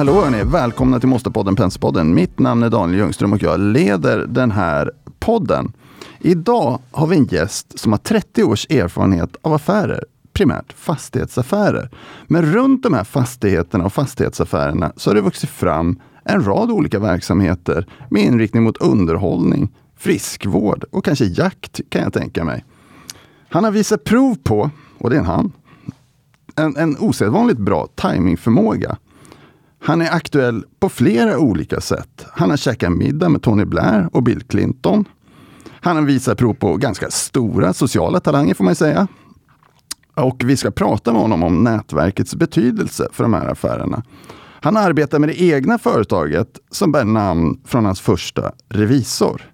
hallå hörni! Välkomna till Måstapodden Penspodden. Mitt namn är Daniel Ljungström och jag leder den här podden. Idag har vi en gäst som har 30 års erfarenhet av affärer, primärt fastighetsaffärer. Men runt de här fastigheterna och fastighetsaffärerna så har det vuxit fram en rad olika verksamheter med inriktning mot underhållning, friskvård och kanske jakt kan jag tänka mig. Han har visat prov på, och det är en han, en, en osedvanligt bra timingförmåga. Han är aktuell på flera olika sätt. Han har käkat middag med Tony Blair och Bill Clinton. Han har visat prov på ganska stora sociala talanger får man säga. Och vi ska prata med honom om nätverkets betydelse för de här affärerna. Han arbetar med det egna företaget som bär namn från hans första revisor.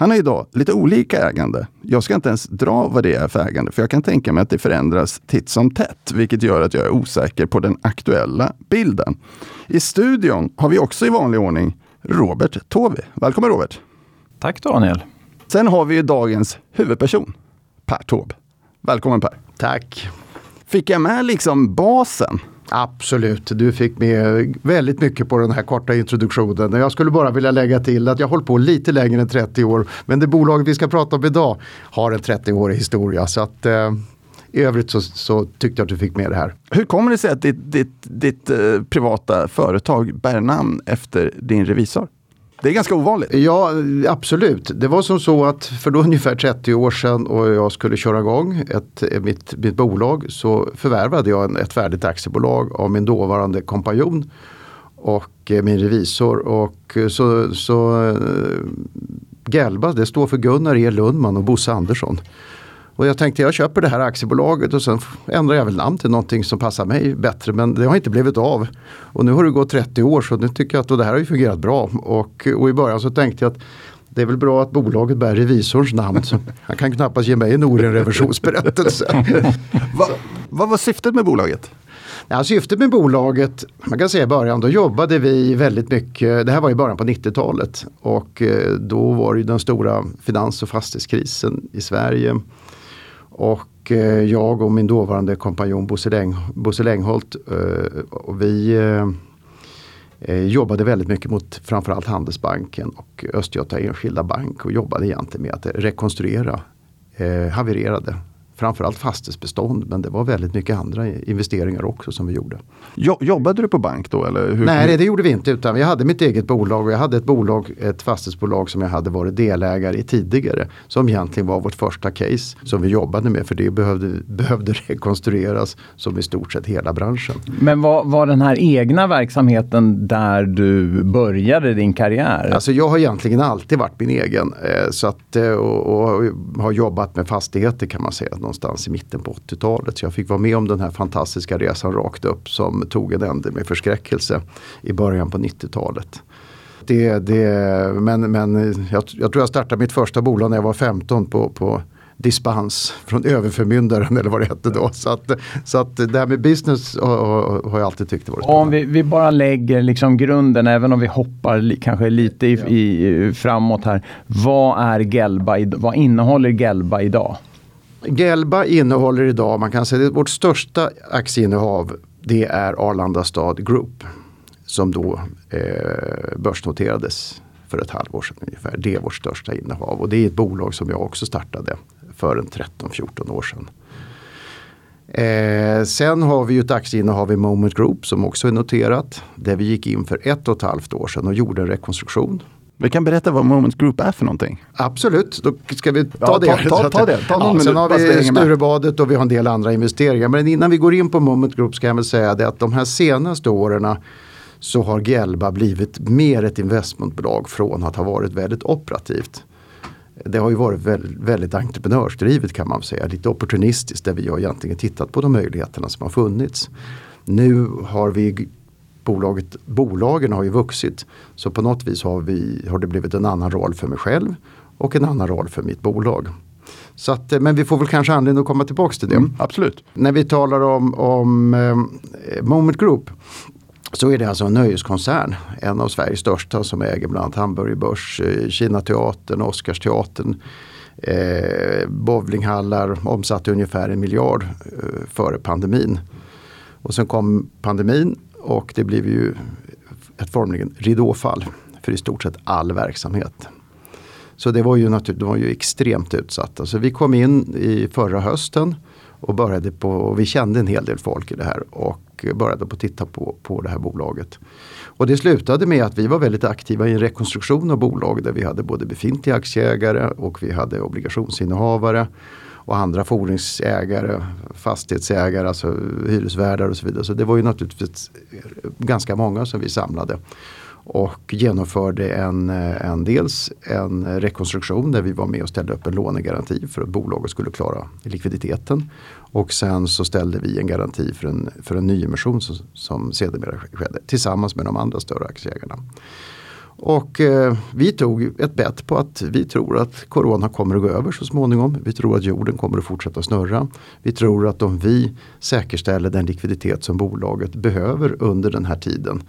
Han har idag lite olika ägande. Jag ska inte ens dra vad det är för ägande, för jag kan tänka mig att det förändras titt som tätt, vilket gör att jag är osäker på den aktuella bilden. I studion har vi också i vanlig ordning Robert Tovi. Välkommen Robert! Tack Daniel! Sen har vi ju dagens huvudperson, Per Taube. Välkommen Per! Tack! Fick jag med liksom basen? Absolut, du fick med väldigt mycket på den här korta introduktionen. Jag skulle bara vilja lägga till att jag hållit på lite längre än 30 år. Men det bolag vi ska prata om idag har en 30-årig historia. Så att, eh, i övrigt så, så, tyckte jag att du fick med det här. Hur kommer det sig att ditt, ditt, ditt eh, privata företag bär namn efter din revisor? Det är ganska ovanligt. Ja, absolut. Det var som så att för då ungefär 30 år sedan och jag skulle köra igång ett, mitt, mitt bolag så förvärvade jag en, ett färdigt aktiebolag av min dåvarande kompanjon och eh, min revisor. Och eh, så, så eh, Gelba, det står för Gunnar E Lundman och Bosse Andersson. Och jag tänkte jag köper det här aktiebolaget och sen ändrar jag väl namn till någonting som passar mig bättre. Men det har inte blivit av. Och nu har det gått 30 år så nu tycker jag att det här har ju fungerat bra. Och, och i början så tänkte jag att det är väl bra att bolaget bär revisorns namn. Så han kan knappast ge mig en oren revisionsberättelse. Va, vad var syftet med bolaget? Ja, syftet med bolaget, man kan säga i början, då jobbade vi väldigt mycket, det här var i början på 90-talet och eh, då var det den stora finans och fastighetskrisen i Sverige. Och eh, jag och min dåvarande kompanjon Bosse, Läng, Bosse Längholt eh, och vi eh, eh, jobbade väldigt mycket mot framförallt Handelsbanken och Östgöta Enskilda Bank och jobbade egentligen med att rekonstruera eh, havererade framförallt fastighetsbestånd men det var väldigt mycket andra investeringar också som vi gjorde. Jobbade du på bank då? Eller hur? Nej det gjorde vi inte utan vi hade mitt eget bolag och jag hade ett bolag, ett fastighetsbolag som jag hade varit delägare i tidigare. Som egentligen var vårt första case som vi jobbade med för det behövde, behövde rekonstrueras som i stort sett hela branschen. Men var, var den här egna verksamheten där du började din karriär? Alltså jag har egentligen alltid varit min egen eh, så att, eh, och, och har jobbat med fastigheter kan man säga någonstans i mitten på 80-talet. Så jag fick vara med om den här fantastiska resan rakt upp som tog en ände med förskräckelse i början på 90-talet. Det, det, men men jag, jag, tror jag startade mitt första bolag när jag var 15 på, på dispens från överförmyndaren eller vad det hette då. Så att, så att det här med business har, jag alltid tyckt varit spännande. Om vi, vi, bara lägger liksom grunden, även om vi hoppar kanske lite i, i, framåt här. Vad är Gelba, vad innehåller Gelba idag? Gelba innehåller idag, man kan säga att vårt största aktieinnehav det är Arlanda stad Group. Som då eh, börsnoterades för ett halvår sedan ungefär. Det är vårt största innehav och det är ett bolag som jag också startade för en 13-14 år sedan. Eh, sen har vi ju ett aktieinnehav i Moment Group som också är noterat. Där vi gick in för ett och ett halvt år sedan och gjorde en rekonstruktion. Vi kan berätta vad Moment Group är för någonting. Absolut, då ska vi ta ja, det. Ta, ta, ta det. Ta ja, sen har vi Sturebadet och vi har en del andra investeringar. Men innan vi går in på Moment Group ska jag väl säga det att de här senaste åren så har Gelba blivit mer ett investmentbolag från att ha varit väldigt operativt. Det har ju varit väldigt, väldigt entreprenörsdrivet kan man säga, lite opportunistiskt där vi har egentligen tittat på de möjligheterna som har funnits. Nu har vi bolaget, bolagen har ju vuxit. Så på något vis har, vi, har det blivit en annan roll för mig själv och en annan roll för mitt bolag. Så att, eh, men vi får väl kanske anledning att komma tillbaka till det. Mm, absolut. När vi talar om, om eh, Moment Group så är det alltså en nöjeskoncern. En av Sveriges största som äger bland annat Hamburger Börs, eh, Kinateatern, Oscarsteatern, eh, bowlinghallar, omsatte ungefär en miljard eh, före pandemin. Och sen kom pandemin och det blev ju ett formligen ridåfall för i stort sett all verksamhet. Så det var ju, det var ju extremt utsatta. Så vi kom in i förra hösten och började på, och vi kände en hel del folk i det här och började på att titta på, på det här bolaget. Och det slutade med att vi var väldigt aktiva i en rekonstruktion av bolag där vi hade både befintliga aktieägare och vi hade obligationsinnehavare och andra fordringsägare, fastighetsägare, alltså hyresvärdar och så vidare. Så det var ju naturligtvis ganska många som vi samlade och genomförde en, en dels en rekonstruktion där vi var med och ställde upp en lånegaranti för att bolaget skulle klara likviditeten. Och sen så ställde vi en garanti för en, för en nyemission som, som sedermera skedde tillsammans med de andra större aktieägarna. Och eh, vi tog ett bett på att vi tror att corona kommer att gå över så småningom. Vi tror att jorden kommer att fortsätta snurra. Vi tror att om vi säkerställer den likviditet som bolaget behöver under den här tiden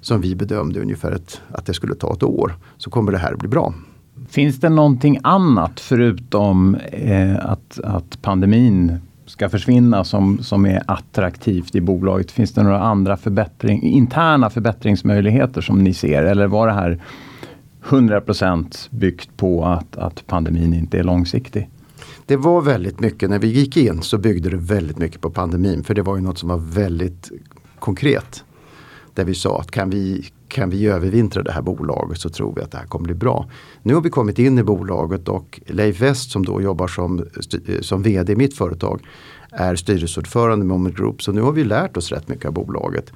som vi bedömde ungefär ett, att det skulle ta ett år, så kommer det här bli bra. Finns det någonting annat förutom eh, att, att pandemin ska försvinna som, som är attraktivt i bolaget? Finns det några andra förbättring, interna förbättringsmöjligheter som ni ser? Eller var det här 100% byggt på att, att pandemin inte är långsiktig? Det var väldigt mycket, när vi gick in så byggde det väldigt mycket på pandemin. För det var ju något som var väldigt konkret. Där vi sa att kan vi, kan vi övervintra det här bolaget så tror vi att det här kommer bli bra. Nu har vi kommit in i bolaget och Leif West som då jobbar som, som VD i mitt företag är styrelseordförande med Moment Group. Så nu har vi lärt oss rätt mycket av bolaget.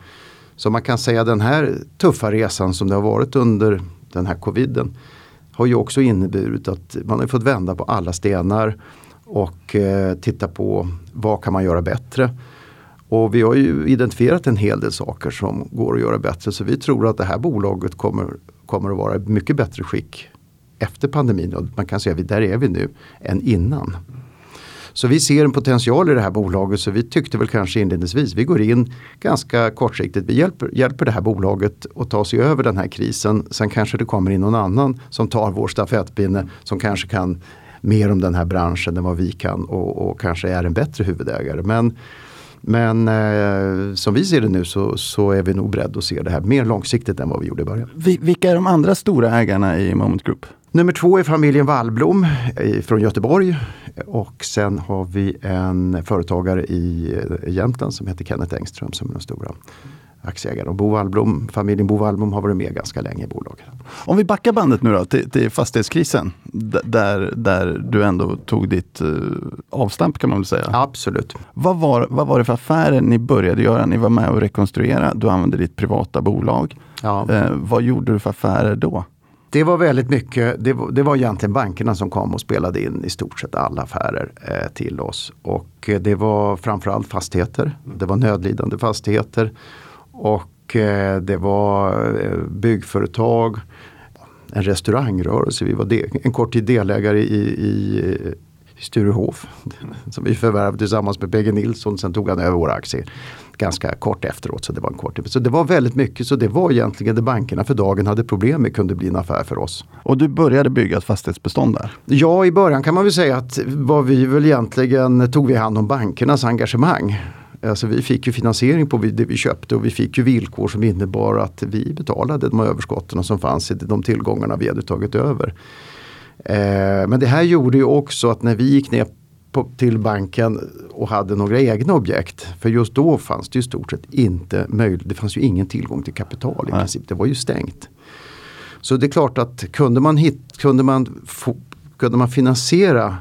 Så man kan säga den här tuffa resan som det har varit under den här coviden har ju också inneburit att man har fått vända på alla stenar och eh, titta på vad kan man göra bättre. Och vi har ju identifierat en hel del saker som går att göra bättre. Så vi tror att det här bolaget kommer, kommer att vara i mycket bättre skick efter pandemin. Och man kan säga att där är vi nu än innan. Så vi ser en potential i det här bolaget så vi tyckte väl kanske inledningsvis, vi går in ganska kortsiktigt, vi hjälper, hjälper det här bolaget att ta sig över den här krisen. Sen kanske det kommer in någon annan som tar vår stafettpinne som kanske kan mer om den här branschen än vad vi kan och, och kanske är en bättre huvudägare. Men men eh, som vi ser det nu så, så är vi nog beredda att se det här mer långsiktigt än vad vi gjorde i början. Vilka är de andra stora ägarna i Moment Group? Nummer två är familjen Wallblom från Göteborg. Och sen har vi en företagare i Jämtland som heter Kenneth Engström som är den stora aktieägare. Och Bo Wallblom, familjen Bo Wallblom har varit med ganska länge i bolaget. Om vi backar bandet nu då till, till fastighetskrisen. Där, där du ändå tog ditt uh, avstamp kan man väl säga. Absolut. Vad var, vad var det för affärer ni började göra? Ni var med och rekonstruera. Du använde ditt privata bolag. Ja. Uh, vad gjorde du för affärer då? Det var väldigt mycket, det var, det var egentligen bankerna som kom och spelade in i stort sett alla affärer eh, till oss. Och eh, det var framförallt fastigheter. Det var nödlidande fastigheter. Och eh, det var eh, byggföretag, en restaurangrörelse. Vi var del, en kort tid delägare i, i, i Sturehof. Som vi förvärvade tillsammans med PG Nilsson. Sen tog han över våra aktier ganska kort efteråt. Så det var en kort Så det var väldigt mycket. Så det var egentligen det bankerna för dagen hade problem med kunde bli en affär för oss. Och du började bygga ett fastighetsbestånd där? Ja, i början kan man väl säga att vad vi väl egentligen tog vi hand om bankernas engagemang. Alltså vi fick ju finansiering på det vi köpte och vi fick ju villkor som innebar att vi betalade de överskotten som fanns i de tillgångarna vi hade tagit över. Eh, men det här gjorde ju också att när vi gick ner på, till banken och hade några egna objekt. För just då fanns det i stort sett inte möjligt. Det fanns ju ingen tillgång till kapital i Nej. princip. Det var ju stängt. Så det är klart att kunde man, hit, kunde man, få, kunde man finansiera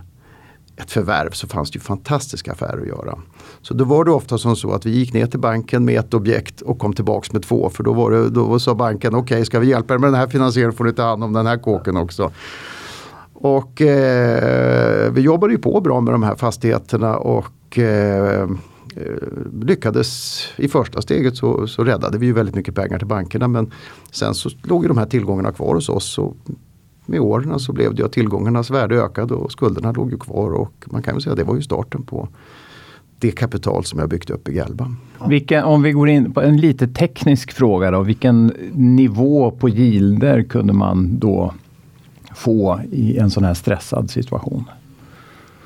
ett förvärv så fanns det ju fantastiska affärer att göra. Så då var det ofta som så att vi gick ner till banken med ett objekt och kom tillbaks med två. För då, var det, då sa banken okej okay, ska vi hjälpa er med den här finansieringen får ni ta hand om den här kåken också. Och eh, vi jobbade ju på bra med de här fastigheterna och eh, eh, lyckades i första steget så, så räddade vi ju väldigt mycket pengar till bankerna men sen så låg ju de här tillgångarna kvar hos oss. Och med åren så blev det ju att tillgångarnas värde ökade och skulderna låg ju kvar och man kan ju säga att det var ju starten på det kapital som jag byggt upp i Galba. Vilka, om vi går in på en lite teknisk fråga då. Vilken nivå på gilder kunde man då få i en sån här stressad situation?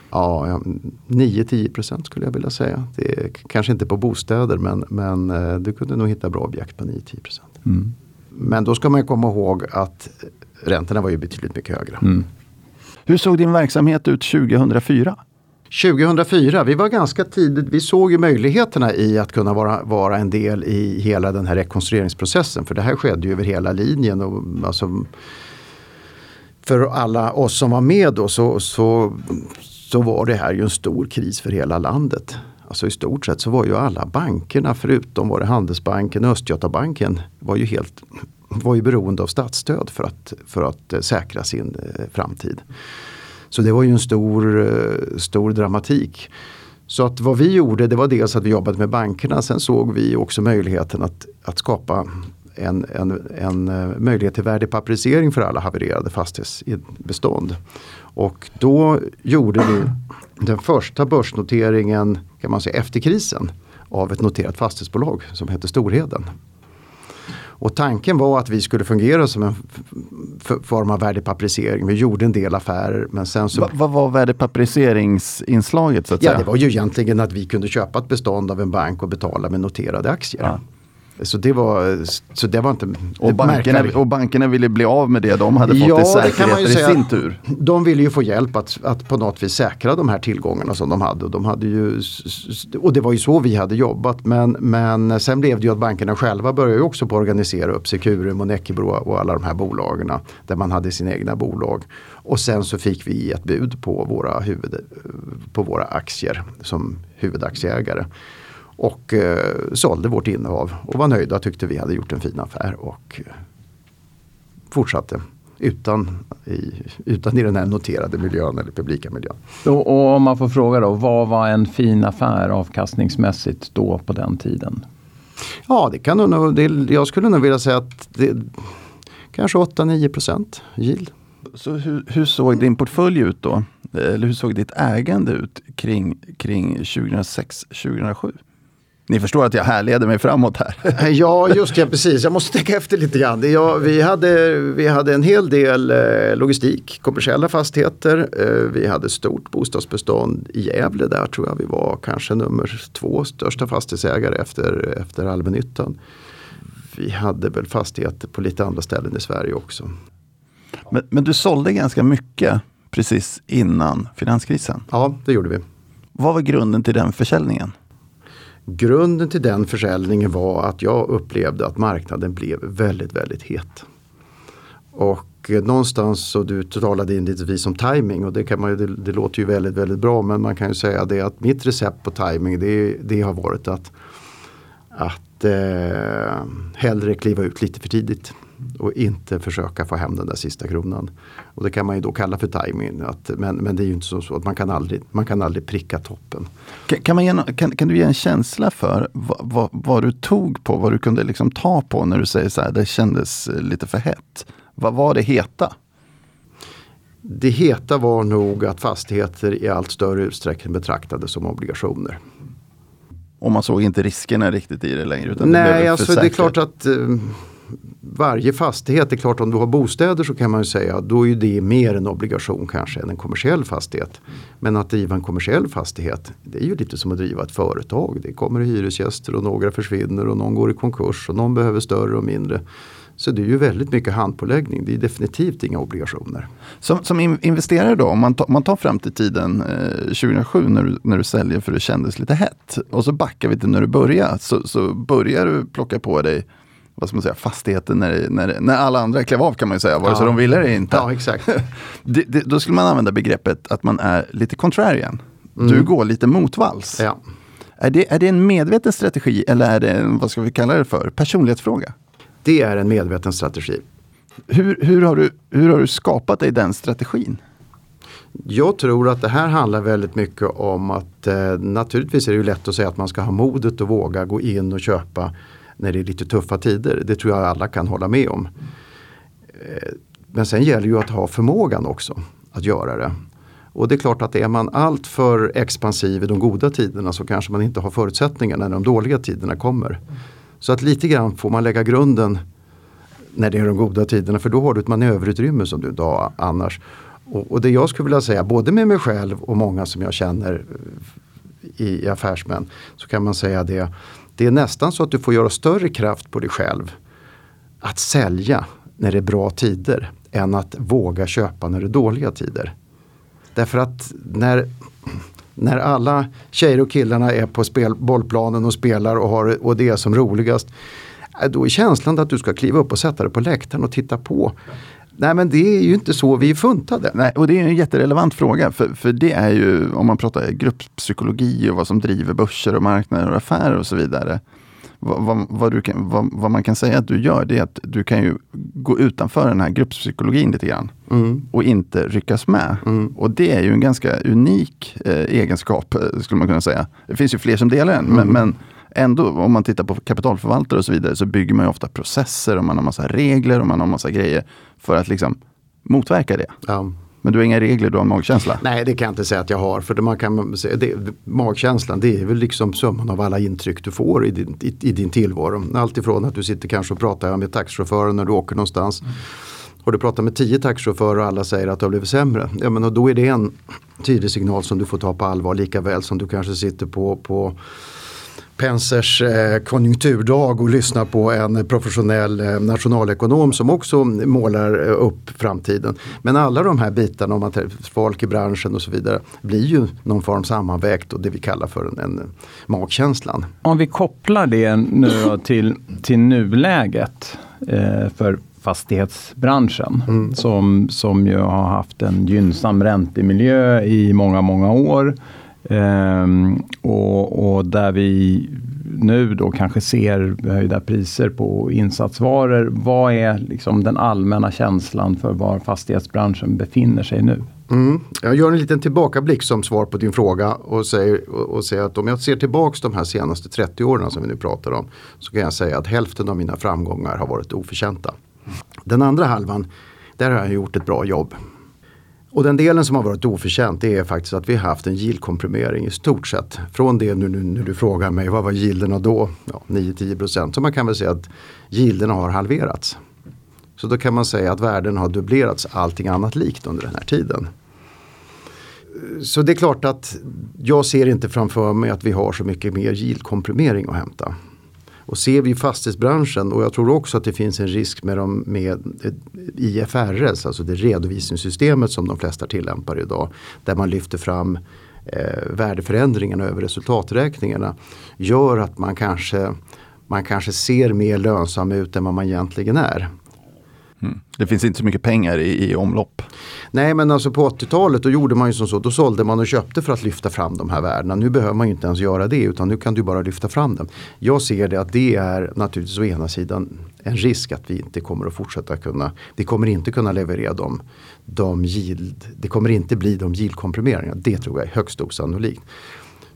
Ja, 9-10 procent skulle jag vilja säga. Det är kanske inte på bostäder men, men eh, du kunde nog hitta bra objekt på 9-10 procent. Mm. Men då ska man komma ihåg att räntorna var ju betydligt mycket högre. Mm. Hur såg din verksamhet ut 2004? 2004, vi var ganska tidigt, vi såg ju möjligheterna i att kunna vara, vara en del i hela den här rekonstrueringsprocessen. För det här skedde ju över hela linjen. Och, alltså, för alla oss som var med då så, så, så var det här ju en stor kris för hela landet. Alltså i stort sett så var ju alla bankerna förutom var det Handelsbanken och Östgötabanken var ju helt var ju beroende av statsstöd för att, för att eh, säkra sin eh, framtid. Så det var ju en stor, eh, stor dramatik. Så att vad vi gjorde det var dels att vi jobbade med bankerna. Sen såg vi också möjligheten att, att skapa en, en, en eh, möjlighet till värdepapperisering för alla havererade fastighetsbestånd. Och då gjorde vi den första börsnoteringen kan man säga efter krisen av ett noterat fastighetsbolag som hette Storheden. Och tanken var att vi skulle fungera som en form av värdepapperisering. Vi gjorde en del affärer men sen så... Va, vad var värdepaperiseringsinslaget? Så att ja, säga? det var ju egentligen att vi kunde köpa ett bestånd av en bank och betala med noterade aktier. Ja. Så det var, så det var inte... Och bankerna, och bankerna ville bli av med det de hade fått Ja, i säkerheter i sin tur. De ville ju få hjälp att, att på något vis säkra de här tillgångarna som de hade. Och, de hade ju, och det var ju så vi hade jobbat. Men, men sen blev det ju att bankerna själva började också på att organisera upp Securum och Neckebro och alla de här bolagen. Där man hade sina egna bolag. Och sen så fick vi ett bud på våra, huvud, på våra aktier som huvudaktieägare. Och eh, sålde vårt innehav och var nöjda och tyckte vi hade gjort en fin affär. Och eh, fortsatte utan i, utan i den här noterade miljön eller publika miljön. Och, och om man får fråga då, vad var en fin affär avkastningsmässigt då på den tiden? Ja, det kan nog, det, jag skulle nog vilja säga att det kanske 8-9 procent yield. Så hur, hur såg din portfölj ut då? Eller hur såg ditt ägande ut kring, kring 2006-2007? Ni förstår att jag härleder mig framåt här. Ja, just det, precis. Jag måste tänka efter lite grann. Ja, vi, hade, vi hade en hel del eh, logistik, kommersiella fastigheter. Eh, vi hade stort bostadsbestånd i Gävle. Där tror jag vi var kanske nummer två största fastighetsägare efter, efter allmännyttan. Vi hade väl fastigheter på lite andra ställen i Sverige också. Men, men du sålde ganska mycket precis innan finanskrisen. Ja, det gjorde vi. Vad var grunden till den försäljningen? Grunden till den försäljningen var att jag upplevde att marknaden blev väldigt, väldigt het. Och eh, någonstans så du talade inledningsvis om timing och det, kan man ju, det, det, låter ju väldigt, väldigt bra men man kan ju säga det att mitt recept på timing det, det har varit att, att eh, hellre kliva ut lite för tidigt och inte försöka få hem den där sista kronan. Och det kan man ju då kalla för timing. Att, men, men det är ju inte så, så att man kan aldrig, man kan aldrig pricka toppen. Kan, kan, man ge, kan, kan du ge en känsla för vad, vad, vad, du tog på, vad du kunde liksom ta på när du säger så här, det kändes lite för hett. Vad var det heta? Det heta var nog att fastigheter i allt större utsträckning betraktades som obligationer. Och man såg inte riskerna riktigt i det längre? Utan Nej, det alltså det är klart att eh, varje fastighet, det är klart om du har bostäder så kan man ju säga då är det mer en obligation kanske än en kommersiell fastighet. Men att driva en kommersiell fastighet det är ju lite som att driva ett företag. Det kommer hyresgäster och några försvinner och någon går i konkurs och någon behöver större och mindre. Så det är ju väldigt mycket handpåläggning. Det är definitivt inga obligationer. Som, som investerare då, om man, tar, man tar fram till tiden eh, 2007 när du, när du säljer för det kändes lite hett. Och så backar vi till när du börjar. Så, så börjar du plocka på dig vad ska man säga, fastigheten när, när, när alla andra klev av kan man ju säga, vare sig ja. de ville eller inte. Ja, exakt. det, det, då skulle man använda begreppet att man är lite contrarian. Mm. Du går lite motvalls. Ja. Är, det, är det en medveten strategi eller är det en, vad ska vi kalla det för, personlighetsfråga? Det är en medveten strategi. Hur, hur, har du, hur har du skapat dig den strategin? Jag tror att det här handlar väldigt mycket om att eh, naturligtvis är det ju lätt att säga att man ska ha modet att våga gå in och köpa när det är lite tuffa tider. Det tror jag alla kan hålla med om. Eh, men sen gäller ju att ha förmågan också att göra det. Och det är klart att är man alltför expansiv i de goda tiderna så kanske man inte har förutsättningarna när de dåliga tiderna kommer. Så att lite grann får man lägga grunden när det är de goda tiderna för då har du ett manöverutrymme som du inte har annars. Och, och det jag skulle vilja säga både med mig själv och många som jag känner i, i affärsmän så kan man säga det. Det är nästan så att du får göra större kraft på dig själv att sälja när det är bra tider än att våga köpa när det är dåliga tider. Därför att när, när alla tjejer och killarna är på spel, bollplanen och spelar och, har, och det är som roligast. Eh, då är känslan att du ska kliva upp och sätta dig på läktaren och titta på. Nej men det är ju inte så vi är funtade. Nej, och det är en jätterelevant fråga. För, för det är ju, om man pratar grupppsykologi och vad som driver börser och marknader och affärer och så vidare. Vad, vad, vad, du kan, vad, vad, man kan säga att du gör, det är att du kan ju gå utanför den här grupppsykologin lite grann. Mm. Och inte ryckas med. Mm. Och det är ju en ganska unik eh, egenskap, eh, skulle man kunna säga. Det finns ju fler som delar den, mm. men, men ändå, om man tittar på kapitalförvaltare och så vidare, så bygger man ju ofta processer och man har massa regler och man har massa grejer för att liksom motverka det. Ja. Men du har inga regler, du har magkänsla? Nej, det kan jag inte säga att jag har. För det man kan det, magkänslan det är väl liksom summan av alla intryck du får i din, i, i din tillvaro. Alltifrån att du sitter kanske och pratar med taxichauffören när du åker någonstans. Mm. Och du pratar med tio taxichaufförer och alla säger att det har blivit sämre. Ja, men då är det en tydlig signal som du får ta på allvar lika väl som du kanske sitter på, på Pensers eh, konjunkturdag och lyssnar på en professionell eh, nationalekonom som också målar eh, upp framtiden. Men alla de här bitarna om att folk i branschen och så vidare blir ju någon form sammanvägt och det vi kallar för en, en magkänslan. Om vi kopplar det nu till, till nuläget eh, för fastighetsbranschen mm. som, som ju har haft en gynnsam räntemiljö i många, många år. Um, och, och, där vi nu då kanske ser höjda priser på insatsvaror. Vad är liksom den allmänna känslan för var fastighetsbranschen befinner sig nu? Mm. Jag gör en liten tillbakablick som svar på din fråga och säger, och, och säger att om jag ser tillbaks de här senaste 30 åren som vi nu pratar om så kan jag säga att hälften av mina framgångar har varit oförtjänta. Den andra halvan, där har jag gjort ett bra jobb. Och den delen som har varit oförtjänt det är faktiskt att vi har haft en yieldkomprimering i stort sett. Från det nu, nu när du frågar mig vad var yielderna då? Ja, 9-10 procent. Så man kan väl säga att yielderna har halverats. Så då kan man säga att värden har dubblerats allting annat likt under den här tiden. Så det är klart att jag ser inte framför mig att vi har så mycket mer yieldkomprimering att hämta. Och ser vi fastighetsbranschen och jag tror också att det finns en risk med, dem, med IFRS, alltså det redovisningssystemet som de flesta tillämpar idag. Där man lyfter fram eh, värdeförändringarna över resultaträkningarna. Gör att man kanske, man kanske ser mer lönsam ut än vad man egentligen är. Mm. Det finns inte så mycket pengar i, i omlopp. Nej men alltså på 80-talet då gjorde man ju som så. Då sålde man och köpte för att lyfta fram de här värdena. Nu behöver man ju inte ens göra det utan nu kan du bara lyfta fram dem. Jag ser det att det är naturligtvis å ena sidan en risk att vi inte kommer att fortsätta kunna. Vi kommer inte kunna leverera dem. De yield, det kommer inte bli de yieldkomprimeringarna. Det tror jag är högst osannolikt.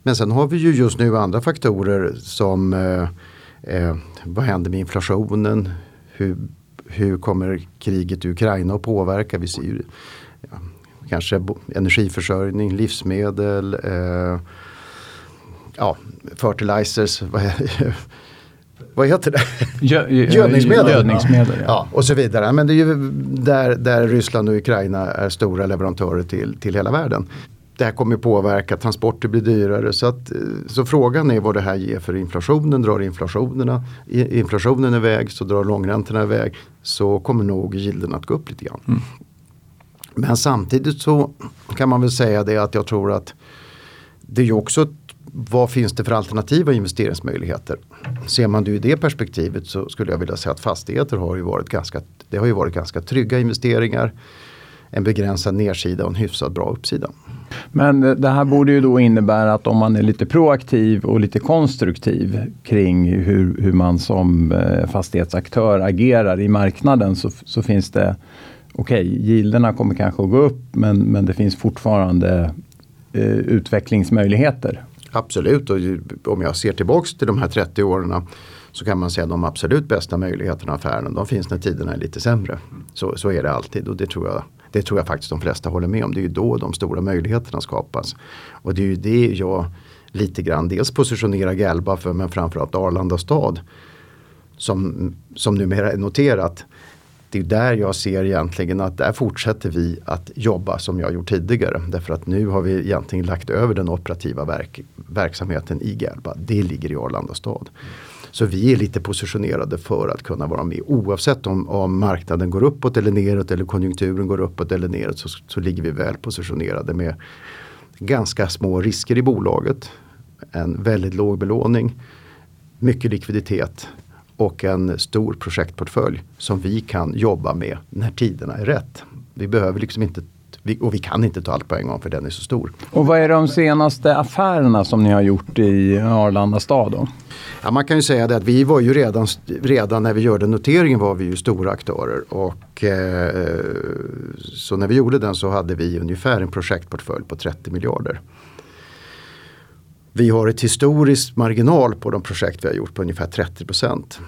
Men sen har vi ju just nu andra faktorer som eh, eh, vad händer med inflationen? Hur hur kommer kriget i Ukraina att påverka? Vi ser ju ja, kanske energiförsörjning, livsmedel, eh, ja, fertilizers. Vad, heter det? Gödningsmedel. Gödningsmedel ja. ja. och så vidare. Men det är ju där, där Ryssland och Ukraina är stora leverantörer till, till hela världen det här kommer påverka, transporter blir dyrare. Så, att, så frågan är vad det här ger för inflationen. Drar inflationerna, inflationen iväg så drar långräntorna iväg så kommer nog gilden att gå upp lite grann. Mm. Men samtidigt så kan man väl säga det att jag tror att det är också vad finns det för alternativa investeringsmöjligheter? Ser man det i det perspektivet så skulle jag vilja säga att fastigheter har ju varit ganska, det har ju varit ganska trygga investeringar. En begränsad nedsida och en hyfsat bra uppsida. Men det här borde ju då innebära att om man är lite proaktiv och lite konstruktiv kring hur, hur man som eh, fastighetsaktör agerar i marknaden så, så finns det Okej, okay, gilderna kommer kanske att gå upp men, men det finns fortfarande eh, utvecklingsmöjligheter. Absolut, och om jag ser tillbaks till de här 30 åren så kan man säga att de absolut bästa möjligheterna i affären de finns när tiderna är lite sämre. Så, så är det alltid och det tror jag det tror jag faktiskt de flesta håller med om. Det är ju då de stora möjligheterna skapas. Och det är ju det jag lite grann dels positionerar Galba för men framförallt Arlanda stad. Som, som numera är noterat. Det är där jag ser egentligen att där fortsätter vi att jobba som jag gjort tidigare. Därför att nu har vi egentligen lagt över den operativa verk, verksamheten i Galba. Det ligger i Arlanda stad. Så vi är lite positionerade för att kunna vara med oavsett om, om marknaden går uppåt eller neråt eller konjunkturen går uppåt eller neråt så, så ligger vi väl positionerade med ganska små risker i bolaget. En väldigt låg belåning, mycket likviditet och en stor projektportfölj som vi kan jobba med när tiderna är rätt. Vi behöver liksom inte och vi kan inte ta allt på en gång för den är så stor. Och vad är de senaste affärerna som ni har gjort i Arlanda stad då? Ja, man kan ju säga det att vi var ju redan, redan när vi gjorde noteringen var vi ju stora aktörer. Och, eh, så när vi gjorde den så hade vi ungefär en projektportfölj på 30 miljarder. Vi har ett historiskt marginal på de projekt vi har gjort på ungefär 30 procent.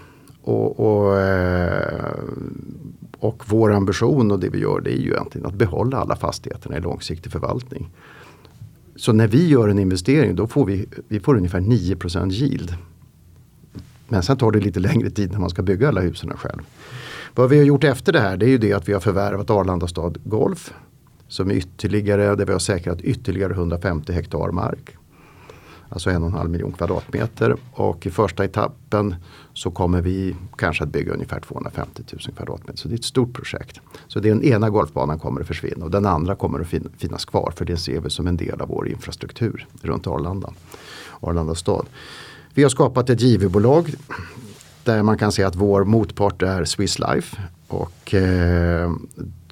Och, och, eh, och vår ambition och det vi gör det är ju egentligen att behålla alla fastigheterna i långsiktig förvaltning. Så när vi gör en investering då får vi, vi får ungefär 9% yield. Men sen tar det lite längre tid när man ska bygga alla husen själv. Vad vi har gjort efter det här det är ju det att vi har förvärvat Arlanda stad Golf. Som är ytterligare, där vi har säkrat ytterligare 150 hektar mark. Alltså en och en halv miljon kvadratmeter. Och i första etappen så kommer vi kanske att bygga ungefär 250 000 kvadratmeter. Så det är ett stort projekt. Så den ena golfbanan kommer att försvinna och den andra kommer att fin finnas kvar. För det ser vi som en del av vår infrastruktur runt Arlanda. Arlanda stad. Vi har skapat ett JV-bolag där man kan se att vår motpart är Swiss Life. Och, eh,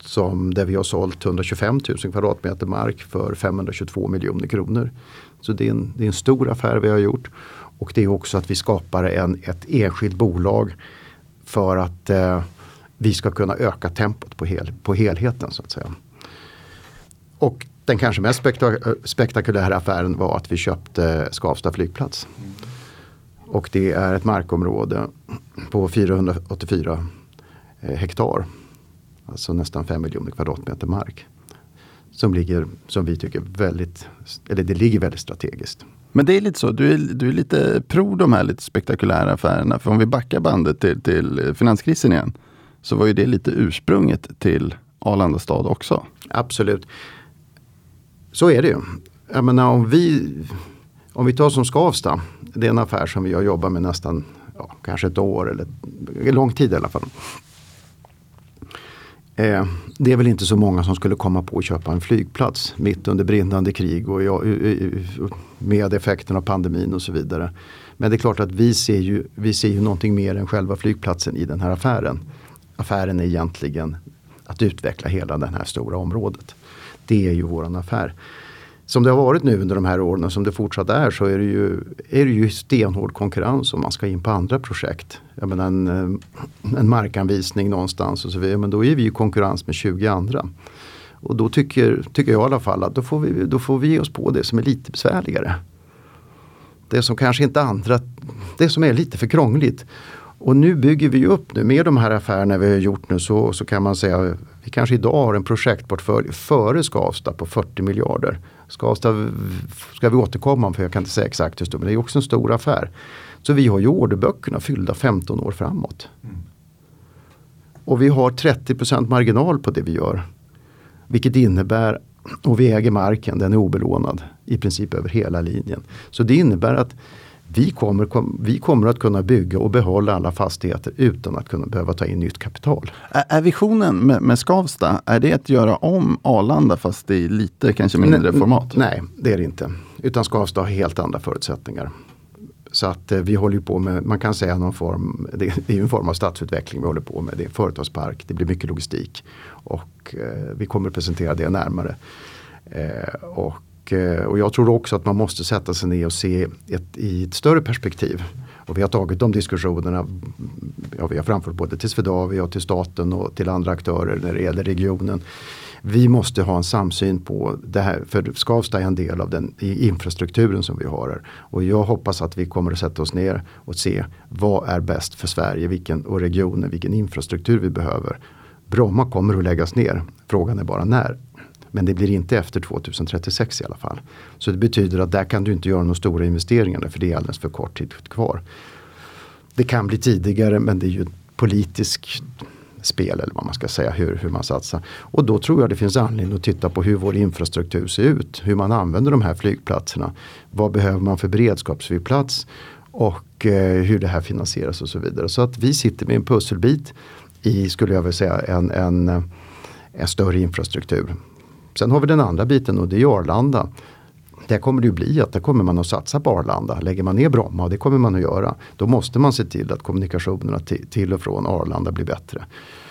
som, där vi har sålt 125 000 kvadratmeter mark för 522 miljoner kronor. Så det är, en, det är en stor affär vi har gjort. Och det är också att vi skapar en, ett enskilt bolag för att eh, vi ska kunna öka tempot på, hel, på helheten så att säga. Och den kanske mest spektak spektakulära affären var att vi köpte Skavsta flygplats. Och det är ett markområde på 484 eh, hektar. Alltså nästan 5 miljoner kvadratmeter mark. Som ligger, som vi tycker väldigt, eller det ligger väldigt strategiskt. Men det är lite så, du är, du är lite pro de här lite spektakulära affärerna. För om vi backar bandet till, till finanskrisen igen. Så var ju det lite ursprunget till Arlanda stad också. Absolut. Så är det ju. Jag menar om vi, om vi tar som Skavsta. Det är en affär som vi har jobbat med nästan ja, kanske ett år eller lång tid i alla fall. Eh, det är väl inte så många som skulle komma på att köpa en flygplats mitt under brinnande krig och ja, med effekten av pandemin och så vidare. Men det är klart att vi ser ju, vi ser ju någonting mer än själva flygplatsen i den här affären. Affären är egentligen att utveckla hela det här stora området. Det är ju våran affär som det har varit nu under de här åren och som det fortsatt är så är det ju, är det ju stenhård konkurrens om man ska in på andra projekt. Jag menar en, eh, en markanvisning någonstans och så vidare. Men då är vi i konkurrens med 20 andra. Och då tycker, tycker jag i alla fall att då får, vi, då får vi ge oss på det som är lite besvärligare. Det som kanske inte andra, det som är lite för krångligt. Och nu bygger vi upp nu med de här affärerna vi har gjort nu så, så kan man säga vi kanske idag har en projektportfölj före Skavsta på 40 miljarder. Skavsta ska vi återkomma om för jag kan inte säga exakt hur stor men det är också en stor affär. Så vi har ju orderböckerna fyllda 15 år framåt. Mm. Och vi har 30% marginal på det vi gör. Vilket innebär, och vi äger marken, den är obelånad i princip över hela linjen. Så det innebär att vi kommer, kom, vi kommer att kunna bygga och behålla alla fastigheter utan att kunna behöva ta in nytt kapital. Är, visionen med, med Skavsta, är det att göra om Arlanda fast i lite kanske mindre format? Nej, det är det inte. Utan Skavsta har helt andra förutsättningar. Så att eh, vi håller på med, man kan säga någon form, det, det är en form av stadsutveckling vi håller på med. Det är en företagspark, det blir mycket logistik. Och eh, vi kommer att presentera det närmare. Eh, och Eh, och jag tror också att man måste sätta sig ner och se ett, i ett större perspektiv. Och vi har tagit de diskussionerna, ja, vi har framfört både till Swedavia och till staten och till andra aktörer när det gäller regionen. Vi måste ha en samsyn på det här, för Skavsta är en del av den infrastrukturen som vi har här. Och jag hoppas att vi kommer att sätta oss ner och se vad är bäst för Sverige vilken, och regionen, vilken infrastruktur vi behöver. Bromma kommer att läggas ner, frågan är bara när. Men det blir inte efter 2036 i alla fall. Så det betyder att där kan du inte göra några stora investeringar för det är alldeles för kort tid kvar. Det kan bli tidigare men det är ju ett politiskt spel eller vad man ska säga, hur, hur man satsar. Och då tror jag det finns anledning att titta på hur vår infrastruktur ser ut. Hur man använder de här flygplatserna. Vad behöver man för beredskapsflygplats? och eh, hur det här finansieras och så vidare. Så att vi sitter med en pusselbit i, skulle jag vilja säga, en, en, eh, en större infrastruktur. Sen har vi den andra biten och det är Arlanda. Där kommer det ju bli att där kommer man att satsa på Arlanda. Lägger man ner Bromma, och det kommer man att göra, då måste man se till att kommunikationerna till, till och från Arlanda blir bättre.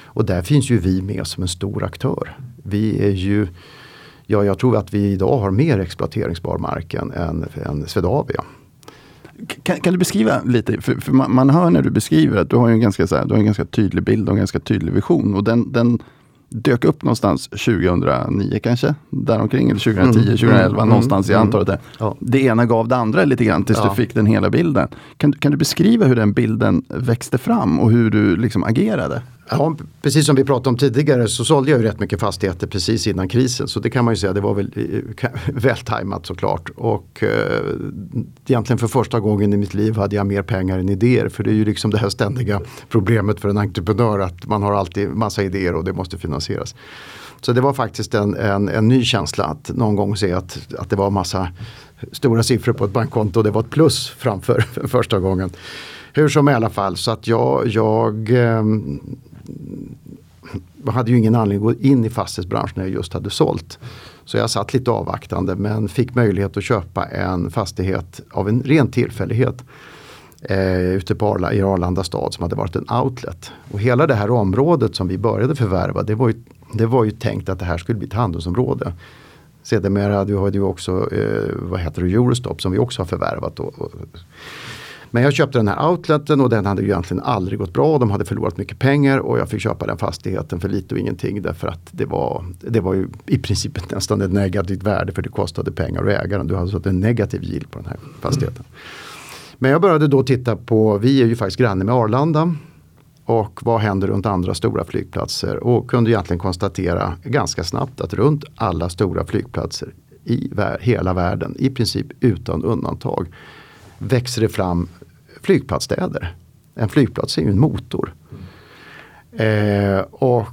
Och där finns ju vi med som en stor aktör. Vi är ju, ja jag tror att vi idag har mer exploateringsbar mark än, än, än Swedavia. Kan, kan, du beskriva lite, för, för man, man, hör när du beskriver att du har en ganska, så här, du har en ganska tydlig bild och en ganska tydlig vision. Och den, den dök upp någonstans 2009 kanske, däromkring, eller 2010, mm, 2011, mm, någonstans mm, jag antar det. Ja. Det ena gav det andra lite grann tills ja. du fick den hela bilden. Kan, kan du beskriva hur den bilden växte fram och hur du liksom agerade? Ja, precis som vi pratade om tidigare så sålde jag ju rätt mycket fastigheter precis innan krisen. Så det kan man ju säga, det var väl eh, vältajmat såklart. Och eh, egentligen för första gången i mitt liv hade jag mer pengar än idéer. För det är ju liksom det här ständiga problemet för en entreprenör att man har alltid massa idéer och det måste finansieras. Så det var faktiskt en, en, en ny känsla att någon gång se att, att det var massa stora siffror på ett bankkonto och det var ett plus framför första gången. Hur som i alla fall så att jag, jag eh, jag hade ju ingen anledning att gå in i fastighetsbranschen när jag just hade sålt. Så jag satt lite avvaktande men fick möjlighet att köpa en fastighet av en ren tillfällighet. Eh, ute på Arla, i Arlanda stad som hade varit en outlet. Och hela det här området som vi började förvärva det var ju, det var ju tänkt att det här skulle bli ett handelsområde. Sedermera hade vi också eh, vad heter det, Eurostop som vi också har förvärvat. Och, och, men jag köpte den här outleten och den hade ju egentligen aldrig gått bra. De hade förlorat mycket pengar och jag fick köpa den fastigheten för lite och ingenting. Därför att det var, det var ju i princip nästan ett negativt värde för det kostade pengar att äga den. Du hade alltså en negativ yield på den här fastigheten. Men jag började då titta på, vi är ju faktiskt granne med Arlanda. Och vad händer runt andra stora flygplatser? Och kunde egentligen konstatera ganska snabbt att runt alla stora flygplatser i hela världen, i princip utan undantag, växer det fram flygplatsstäder. En flygplats är ju en motor. Eh, och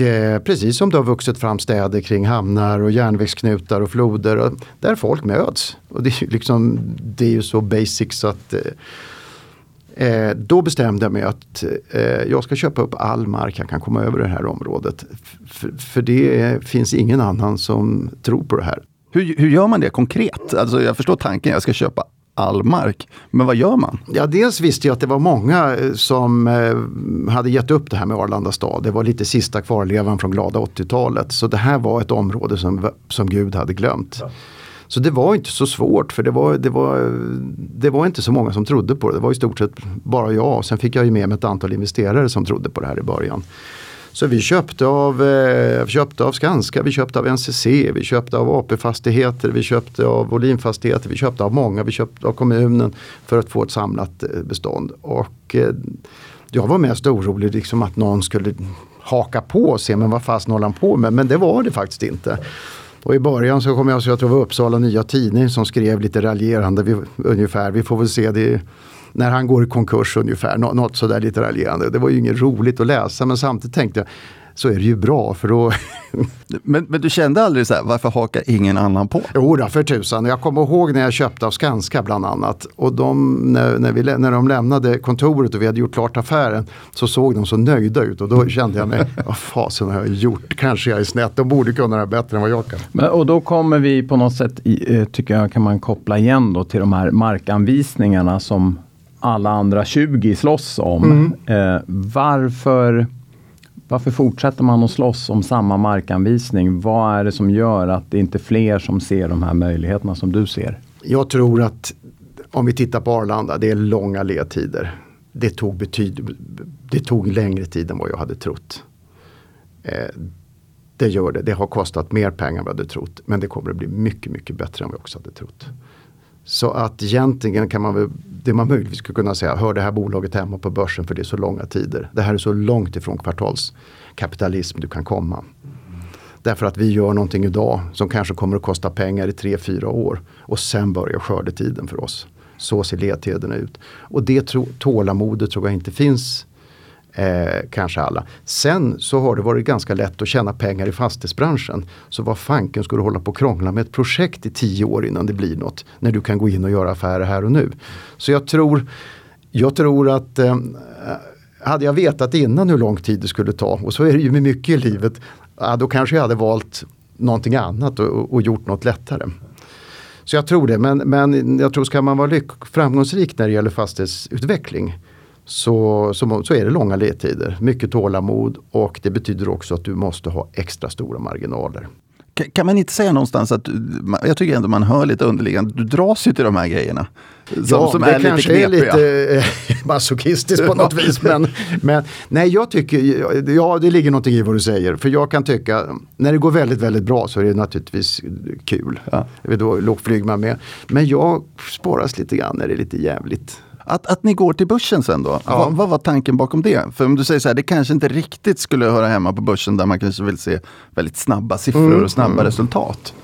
eh, precis som det har vuxit fram städer kring hamnar och järnvägsknutar och floder och, där folk möts. Och det är ju liksom, det är ju så basic så att eh, eh, då bestämde jag mig att eh, jag ska köpa upp all mark jag kan komma över det här området. För, för det finns ingen annan som tror på det här. Hur, hur gör man det konkret? Alltså jag förstår tanken, jag ska köpa all mark. Men vad gör man? Ja, dels visste jag att det var många eh, som eh, hade gett upp det här med Arlanda stad. Det var lite sista kvarlevan från glada 80-talet. Så det här var ett område som, som Gud hade glömt. Ja. Så det var inte så svårt för det var, det, var, det var inte så många som trodde på det. Det var i stort sett bara jag. Sen fick jag ju med mig ett antal investerare som trodde på det här i början. Så vi köpte av, eh, köpte av Skanska, vi köpte av NCC, vi köpte av AP-fastigheter, vi köpte av Volinfastigheter, vi köpte av många, vi köpte av kommunen för att få ett samlat eh, bestånd. Och eh, jag var mest orolig liksom att någon skulle haka på och se men vad fasen håller han på med? Men det var det faktiskt inte. Och i början så kom jag, så jag tror det var Uppsala Nya Tidning som skrev lite raljerande vi, ungefär, vi får väl se det när han går i konkurs ungefär. Nå något sådär lite raljerande. Det var ju inget roligt att läsa men samtidigt tänkte jag så är det ju bra för då... men, men du kände aldrig så här, varför hakar ingen annan på? Jo då, för tusan. Jag kommer ihåg när jag köpte av Skanska bland annat. Och de, när, när, vi, när de lämnade kontoret och vi hade gjort klart affären så såg de så nöjda ut och då kände jag mig, vad fasen har jag gjort? Kanske jag är snett, de borde kunna det bättre än vad jag kan. Men, och då kommer vi på något sätt, i, eh, tycker jag, kan man koppla igen då till de här markanvisningarna som alla andra 20 slåss om. Mm. Eh, varför, varför fortsätter man att slåss om samma markanvisning? Vad är det som gör att det inte är fler som ser de här möjligheterna som du ser? Jag tror att om vi tittar på Arlanda, det är långa ledtider. Det tog, betyd, det tog längre tid än vad jag hade trott. Eh, det gör det. Det har kostat mer pengar än vad jag hade trott. Men det kommer att bli mycket, mycket bättre än vad jag också hade trott. Så att egentligen kan man väl, det man möjligtvis skulle kunna säga, hör det här bolaget hemma på börsen för det är så långa tider. Det här är så långt ifrån kvartalskapitalism du kan komma. Därför att vi gör någonting idag som kanske kommer att kosta pengar i tre fyra år. Och sen börjar skördetiden för oss. Så ser ledtiderna ut. Och det tro, tålamodet tror jag inte finns Eh, kanske alla. Sen så har det varit ganska lätt att tjäna pengar i fastighetsbranschen. Så vad fanken ska du hålla på och krångla med ett projekt i tio år innan det blir något. När du kan gå in och göra affärer här och nu. Så jag tror, jag tror att eh, hade jag vetat innan hur lång tid det skulle ta, och så är det ju med mycket i livet, eh, då kanske jag hade valt någonting annat och, och gjort något lättare. Så jag tror det, men, men jag tror ska man vara framgångsrik när det gäller fastighetsutveckling så, så, så är det långa ledtider, mycket tålamod och det betyder också att du måste ha extra stora marginaler. Kan man inte säga någonstans att, jag tycker ändå man hör lite underliggande, du dras ju till de här grejerna. Som, ja, som det är kanske lite är lite eh, masochistiskt på något vis. Men, men nej, jag tycker, ja det ligger någonting i vad du säger. För jag kan tycka, när det går väldigt, väldigt bra så är det naturligtvis kul. Ja. Då flyger man med. Men jag spåras lite grann när det är lite jävligt. Att, att ni går till börsen sen då, ja. vad, vad, var tanken bakom det? För om du säger så här, det kanske inte riktigt skulle höra hemma på börsen där man kanske vill se väldigt snabba siffror mm. och snabba mm. resultat.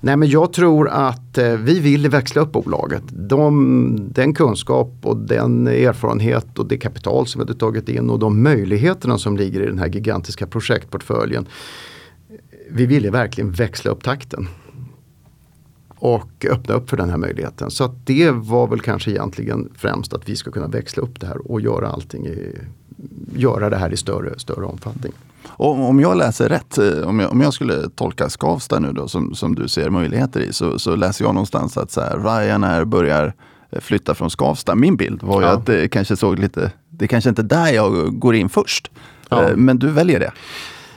Nej men jag tror att eh, vi vill växla upp bolaget. De, den kunskap och den erfarenhet och det kapital som vi hade tagit in och de möjligheterna som ligger i den här gigantiska projektportföljen. Vi ville verkligen växla upp takten och öppna upp för den här möjligheten. Så det var väl kanske egentligen främst att vi ska kunna växla upp det här och göra allting i, göra det här i större, större omfattning. Och om jag läser rätt, eh, om jag, om jag skulle tolka Skavsta nu då som, som du ser möjligheter i, så, så läser jag någonstans att så här, Ryanair börjar eh, flytta från Skavsta. Min bild var ju ja. att det kanske såg lite, det kanske inte där jag går in först. Ja. Eh, men du väljer det.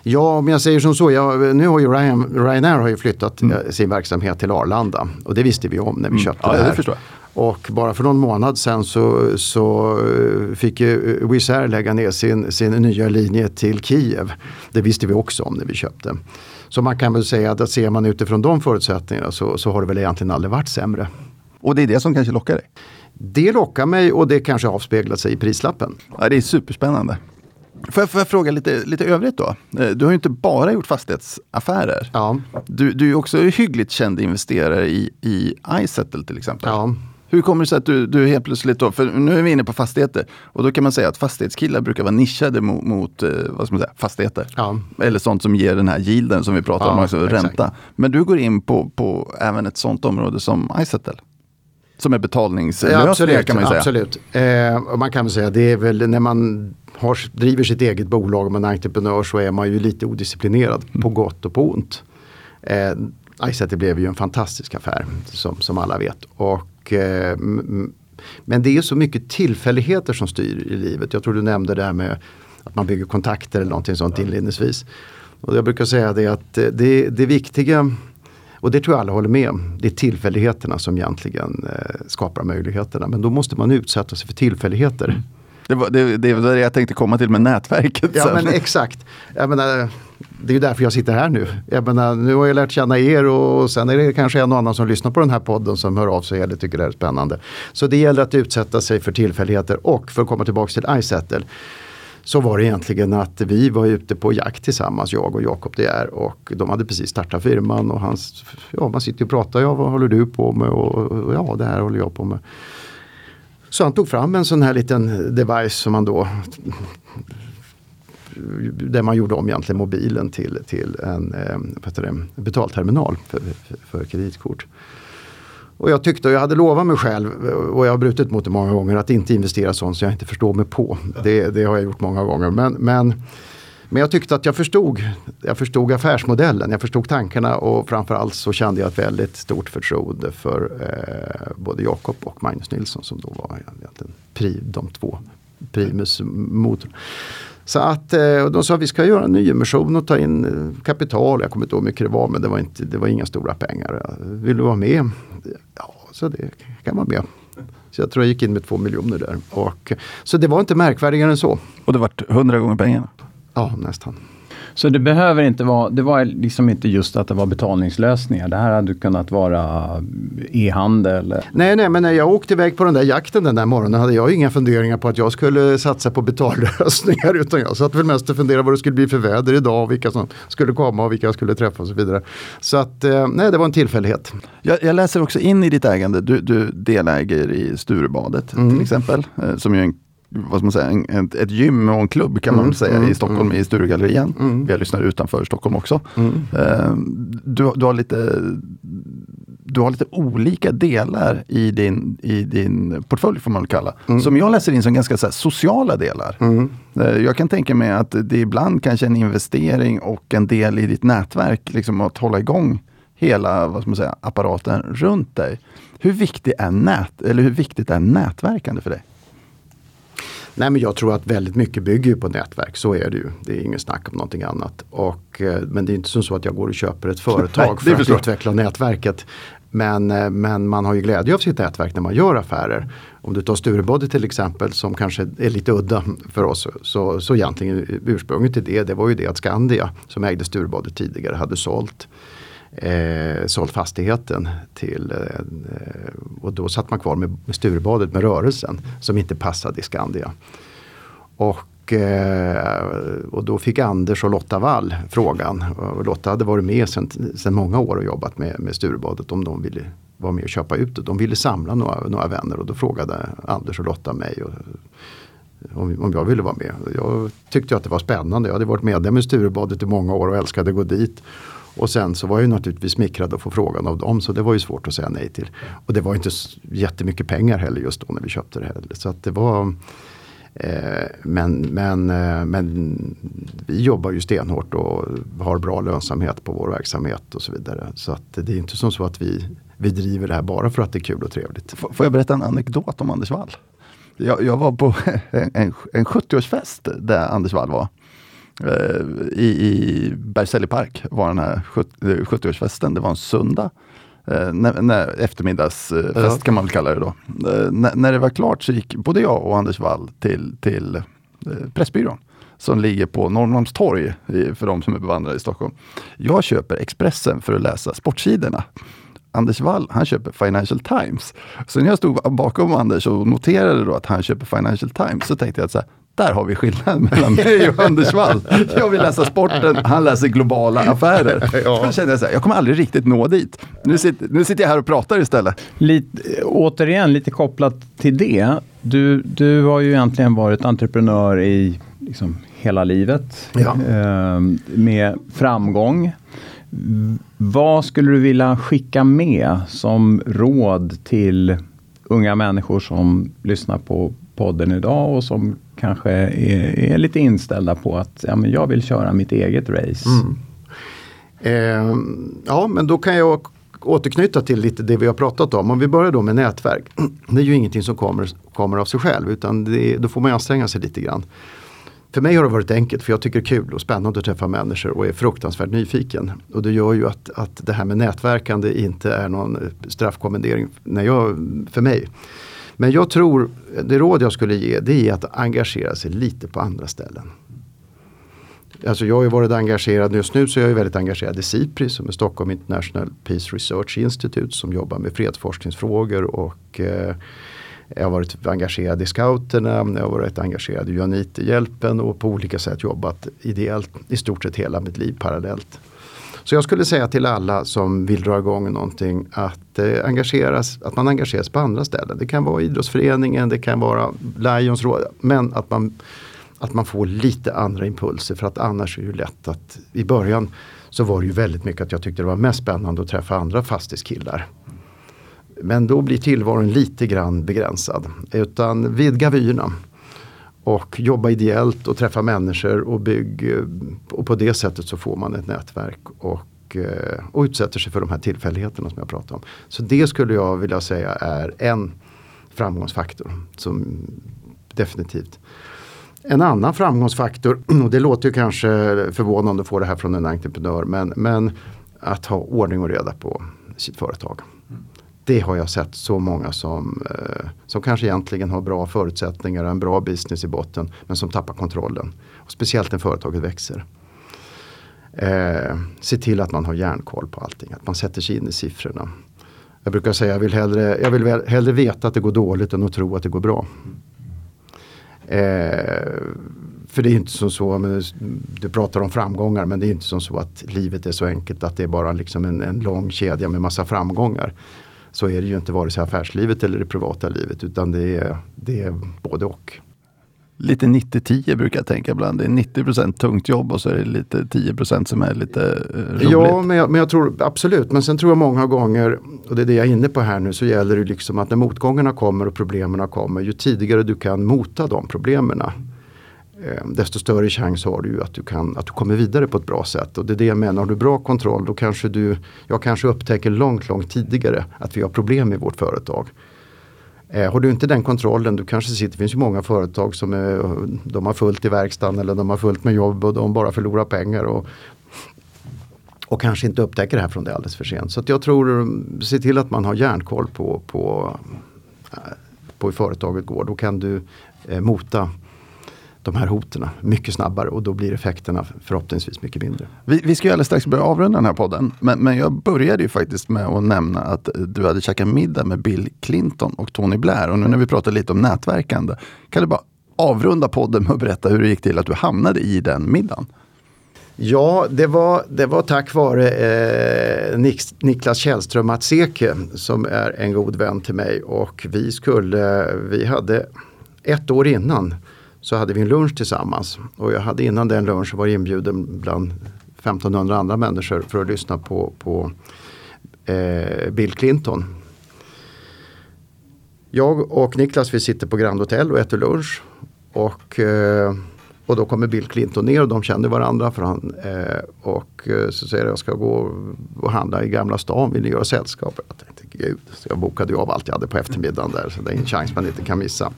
Ja, om jag säger som så, jag, nu har ju Ryan, Ryanair har ju flyttat mm. sin verksamhet till Arlanda och det visste vi om när vi mm. köpte ja, det här. Det och bara för någon månad sedan så, så fick ju Wizz Air lägga ner sin, sin nya linje till Kiev. Det visste vi också om när vi köpte. Så man kan väl säga att ser man utifrån de förutsättningarna så, så har det väl egentligen aldrig varit sämre. Och det är det som kanske lockar dig? Det lockar mig och det kanske avspeglar sig i prislappen. Ja, det är superspännande. Får jag, får jag, fråga lite, lite övrigt då? Eh, du har ju inte bara gjort fastighetsaffärer. Ja. Du, du är också hyggligt känd investerare i, i iSettle till exempel. Ja. Hur kommer det sig att du, du helt plötsligt då, för nu är vi inne på fastigheter och då kan man säga att fastighetskillar brukar vara nischade mot, mot eh, vad ska man säga, fastigheter. Ja. Eller sånt som ger den här yielden som vi pratar ja, om, alltså exakt. ränta. Men du går in på, på även ett sånt område som iSettle. Som är betalningslösningar ja, absolut, kan man säga. Absolut. Eh, man kan väl säga det är väl när man har, driver sitt eget bolag och man är entreprenör så är man ju lite odisciplinerad mm. på gott och på ont. Eh, iSettle blev ju en fantastisk affär som, som alla vet. Och, eh, men det är så mycket tillfälligheter som styr i livet. Jag tror du nämnde det här med att man bygger kontakter eller någonting sånt inledningsvis. Och jag brukar säga det att det, det viktiga och det tror jag alla håller med om. Det är tillfälligheterna som egentligen eh, skapar möjligheterna. Men då måste man utsätta sig för tillfälligheter. Det var det, det, var det jag tänkte komma till med nätverket. Ja men exakt. Jag menar, det är ju därför jag sitter här nu. Jag menar, nu har jag lärt känna er och sen är det kanske en och annan som lyssnar på den här podden som hör av sig eller tycker det är spännande. Så det gäller att utsätta sig för tillfälligheter och för att komma tillbaka till iSettle så var det egentligen att vi var ute på jakt tillsammans, jag och Jakob De är och de hade precis startat firman och hans, ja man sitter och pratar, ja vad håller du på med och, och ja det här håller jag på med. Så han tog fram en sån här liten device som man då där man gjorde om egentligen mobilen till, till en eh, det, betalterminal för, för, för kreditkort. Och jag tyckte, och jag hade lovat mig själv och jag har brutit mot det många gånger att inte investera sånt som jag inte förstår mig på. Det, det har jag gjort många gånger. Men, men, men jag tyckte att jag förstod, jag förstod affärsmodellen, jag förstod tankarna och framförallt så kände jag ett väldigt stort förtroende för eh, både Jakob och Magnus Nilsson som då var egentligen pri, de två primus motor. Så att eh, de sa att vi ska göra en nyemission och ta in eh, kapital. Jag kommer inte ihåg hur mycket det var men det var, inte, det var inga stora pengar. Vill du vara med? Ja, så det kan man med. Så jag tror jag gick in med två miljoner där. Och, så det var inte märkvärdigare än så. Och det vart hundra gånger pengarna? Ja, nästan. Så det behöver inte vara, det var liksom inte just att det var betalningslösningar. Det här hade kunnat vara e-handel. Nej, nej, men när jag åkte iväg på den där jakten den där morgonen hade jag inga funderingar på att jag skulle satsa på betallösningar. Utan jag satt väl mest och funderade vad det skulle bli för väder idag, vilka som skulle komma och vilka jag skulle träffa och så vidare. Så att, eh, nej, det var en tillfällighet. Jag, jag läser också in i ditt ägande, du, du deläger i Sturebadet mm. till exempel, eh, som är en vad ska man säga, en, ett, ett gym och en klubb kan man Mm, säga mm, i Stockholm mm. i Sturegallerian. Mm. Vi har lyssnat utanför Stockholm också. Mm. Eh, du, du, har lite, du har lite olika delar i din, i din portfölj får man kalla. Som jag läser in som ganska så här, sociala delar. Mm. Eh, Jag kan tänka mig att det är ibland kanske en investering och en del i ditt nätverk, liksom att hålla igång hela vad ska man säga, apparaten runt dig. Hur, viktig är nät, eller hur viktigt är nätverkande för dig? Nej men jag tror att väldigt mycket bygger på nätverk, så är det ju. Det är inget snack om någonting annat. Och, eh, men det är inte som så att jag går och köper ett företag Nej, för att förstår utveckla nätverket. Men, eh, men man har ju glädje av sitt nätverk när man gör affärer. Om du tar Sturebody till exempel som kanske är lite udda för oss. Så, så egentligen ursprunget till det, det var ju det att Skandia som ägde Sturebody tidigare hade sålt eh, sålt fastigheten till eh, och då satt man kvar med, med Sturebadet med rörelsen som inte passade i Skandia. Och, eh, och då fick Anders och Lotta Wall frågan. Och Lotta hade varit med sedan många år och jobbat med, med Sturebadet om de ville vara med och köpa ut det. De ville samla några, några vänner och då frågade Anders och Lotta mig och, om, om jag ville vara med. Jag tyckte att det var spännande. Jag hade varit medlem i Sturebadet i många år och älskade att gå dit. Och sen så var jag ju naturligtvis smickrad att få frågan av dem så det var ju svårt att säga nej till. Och det var inte jättemycket pengar heller just då när vi köpte det heller. Så att det var eh, men, men, eh, men vi jobbar ju stenhårt och har bra lönsamhet på vår verksamhet och så vidare. Så att det är inte som så att vi, vi driver det här bara för att det är kul och trevligt. F- Får jag berätta en anekdot om Anders Wall? Jag, jag var på en, en, en 70-årsfest där Anders Wall var. Eh, I, i Berzelii park var den här 70 eh, 70-årsfesten. Det var en söndag. Eh, när, när, eftermiddagsfest Ja. kan man väl kalla det då. Eh, när, när det var klart så gick både jag och Anders Wall till, till eh, Pressbyrån som ligger på Norrmalmstorg för de som är bevandrade i Stockholm. Jag köper Expressen för att läsa sportsidorna. Anders Wall, han köper Financial Times. Så när jag stod bakom Anders och noterade då att han köper Financial Times så tänkte jag att så här, där har vi skillnad mellan mig och Anders Wall. Jag vill läsa sporten, han läser globala affärer. Ja. Då kände jag så här, jag kommer aldrig riktigt nå dit. Nu sitter, nu sitter jag här och pratar istället. Lite, återigen, lite kopplat till det. Du, du har ju egentligen varit entreprenör i liksom hela livet. Ja. Eh, med framgång. Vad skulle du vilja skicka med som råd till unga människor som lyssnar på podden idag och som kanske är, är lite inställda på att ja, men jag vill köra mitt eget race. Mm. Eh, ja, men då kan jag återknyta till lite det vi har pratat om. Om vi börjar då med nätverk. Det är ju ingenting som kommer, kommer av sig själv utan det, då får man anstränga sig lite grann. För mig har det varit enkelt för jag tycker det är kul och spännande att träffa människor och är fruktansvärt nyfiken. Och det gör ju att, att det här med nätverkande inte är någon straffkommendering när jag, för mig. Men jag tror, det råd jag skulle ge det är att engagera sig lite på andra ställen. Alltså jag har ju varit engagerad, just nu så är jag ju väldigt engagerad i SIPRI som är Stockholm International Peace Research Institute som jobbar med fredsforskningsfrågor och eh, jag har varit engagerad i scouterna, jag har varit engagerad i Johanniterhjälpen och på olika sätt jobbat ideellt i stort sett hela mitt liv parallellt. Så jag skulle säga till alla som vill dra igång någonting att, eh, engageras, att man engageras på andra ställen. Det kan vara idrottsföreningen, det kan vara Lions råd, men att man, att man får lite andra impulser för att annars är det ju lätt att i början så var det ju väldigt mycket att jag tyckte det var mest spännande att träffa andra fastighetskillar. Men då blir tillvaron lite grann begränsad. Utan vidga vyerna. Och jobba ideellt och träffa människor och bygg. Eh, och på det sättet så får man ett nätverk. Och, eh, och utsätter sig för de här tillfälligheterna som jag pratade om. Så det skulle jag vilja säga är en framgångsfaktor. Som definitivt. En annan framgångsfaktor, och det låter ju kanske förvånande att få det här från en entreprenör. Men, men att ha ordning och reda på sitt företag. Mm. Det har jag sett så många som, eh, som kanske egentligen har bra förutsättningar, och en bra business i botten, men som tappar kontrollen. Och speciellt när företaget växer. Eh, se till att man har järnkoll på allting, att man sätter sig in i siffrorna. Jag brukar säga jag vill hellre, jag vill hellre veta att det går dåligt än att tro att det går bra. Eh, för det är inte som så, men du pratar om framgångar men det är inte som så att livet är så enkelt att det är bara liksom en, en lång kedja med massa framgångar. Så är det ju inte vare sig affärslivet eller det privata livet utan det är, det är både och. lite 90-10 brukar jag tänka ibland. Det är 90% tungt jobb och så är det lite 10% som är lite eh, roligt. Ja, men jag, men jag tror absolut. Men sen tror jag många gånger, och det är det jag är inne på här nu, så gäller det liksom att när motgångarna kommer och problemen kommer, ju tidigare du kan mota de problemen Eh, desto större chans har du att du, kan, att du kommer vidare på ett bra sätt. Och det är det jag menar, har du bra kontroll då kanske du, jag kanske upptäcker långt, långt tidigare att vi har problem i vårt företag. Eh, har du inte den kontrollen, du kanske sitter, det finns ju många företag som är, de har fullt i verkstaden eller de har fullt med jobb och de bara förlorar pengar. Och, och kanske inte upptäcker det här från det alldeles för sent. Så att jag tror, se till att man har järnkoll på, på, eh, på hur företaget går. Då kan du eh, mota de här hoten mycket snabbare och då blir effekterna förhoppningsvis mycket mindre. Vi, vi ska ju alldeles strax börja avrunda den här podden. Men, men jag började ju faktiskt med att nämna att du hade käkat middag med Bill Clinton och Tony Blair. Och nu när vi pratar lite om nätverkande, kan du bara avrunda podden med att berätta hur det gick till att du hamnade i den middagen? Ja, det var, det var tack vare eh, Niklas Källström Matseke som är en god vän till mig och vi skulle, vi hade ett år innan så hade vi en lunch tillsammans. Och jag hade innan den lunchen varit inbjuden bland 1500 andra människor för att lyssna på, på eh, Bill Clinton. Jag och Niklas vi sitter på Grand Hotel och äter lunch. Och, eh, och då kommer Bill Clinton ner och de känner varandra. För han, eh, och eh, så säger jag ska gå och handla i Gamla stan, vill ni göra sällskap? Jag tänkte gud, så jag bokade av allt jag hade på eftermiddagen där. Så det är en chans man inte kan missa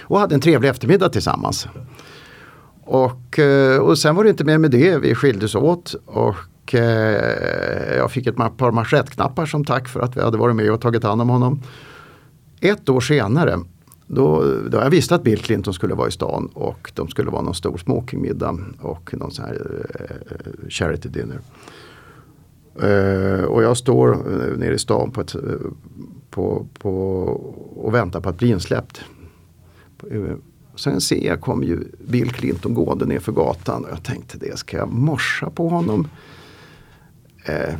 och hade en trevlig eftermiddag tillsammans. Och, eh, och sen var det inte mer med det, vi skildes åt och eh, jag fick ett par manschettknappar som tack för att vi hade varit med och tagit hand om honom. Ett år senare då, då jag visste att Bill Clinton skulle vara i stan och de skulle vara någon stor smokingmiddag och någon sån här eh, charity dinner. Och jag står nere i stan på ett, på, på, och väntar på att bli insläppt. Eh, sen ser jag kom ju Bill Clinton gående ner för gatan och jag tänkte det, ska jag morsa på honom? Eh,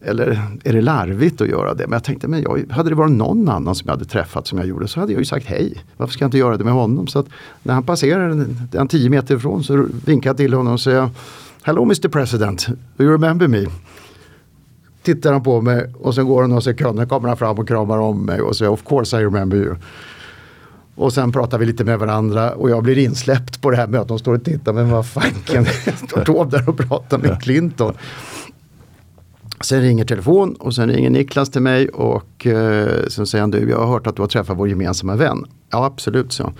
eller är det larvigt att göra det? Men jag tänkte, men jag, hade det varit någon annan som jag hade träffat som jag gjorde så hade jag ju sagt hej. Varför ska jag inte göra det med honom? Så att när han passerar den tio meter ifrån så vinkar jag till honom och säger Hello Mr President, do you remember me? Tittar han på mig och sen går han och sekunder kommer han fram och kramar om mig och säger Of course I remember you. Och sen pratar vi lite med varandra och jag blir insläppt på det här mötet. De står och tittar, men vad fanken, står Taube där och pratar med Clinton. Sen ringer telefon och sen ringer Niklas till mig och eh, sen säger han du, jag har hört att du har träffat vår gemensamma vän. Ja absolut, så.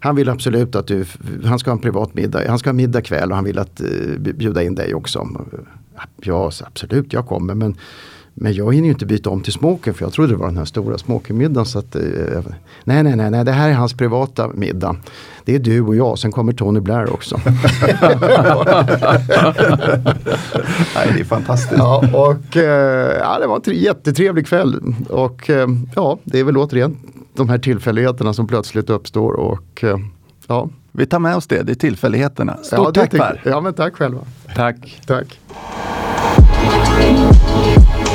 Han vill absolut att du, han ska ha en privat middag, han ska ha middag kväll och han vill att eh, bjuda in dig också. Ja absolut, jag kommer men men jag hinner ju inte byta om till smoken för jag trodde det var den här stora smokingmiddagen. Så att, eh, nej, nej, nej, nej, det här är hans privata middag. Det är du och jag, sen kommer Tony Blair också. nej, det är fantastiskt. Ja, och, eh, ja, det var en jättetrevlig kväll. Och eh, ja, det är väl återigen de här tillfälligheterna som plötsligt uppstår. Och, eh, ja. Vi tar med oss det, det är tillfälligheterna. Stort ja, tack Per! Ja, men tack själva. Tack. Tack.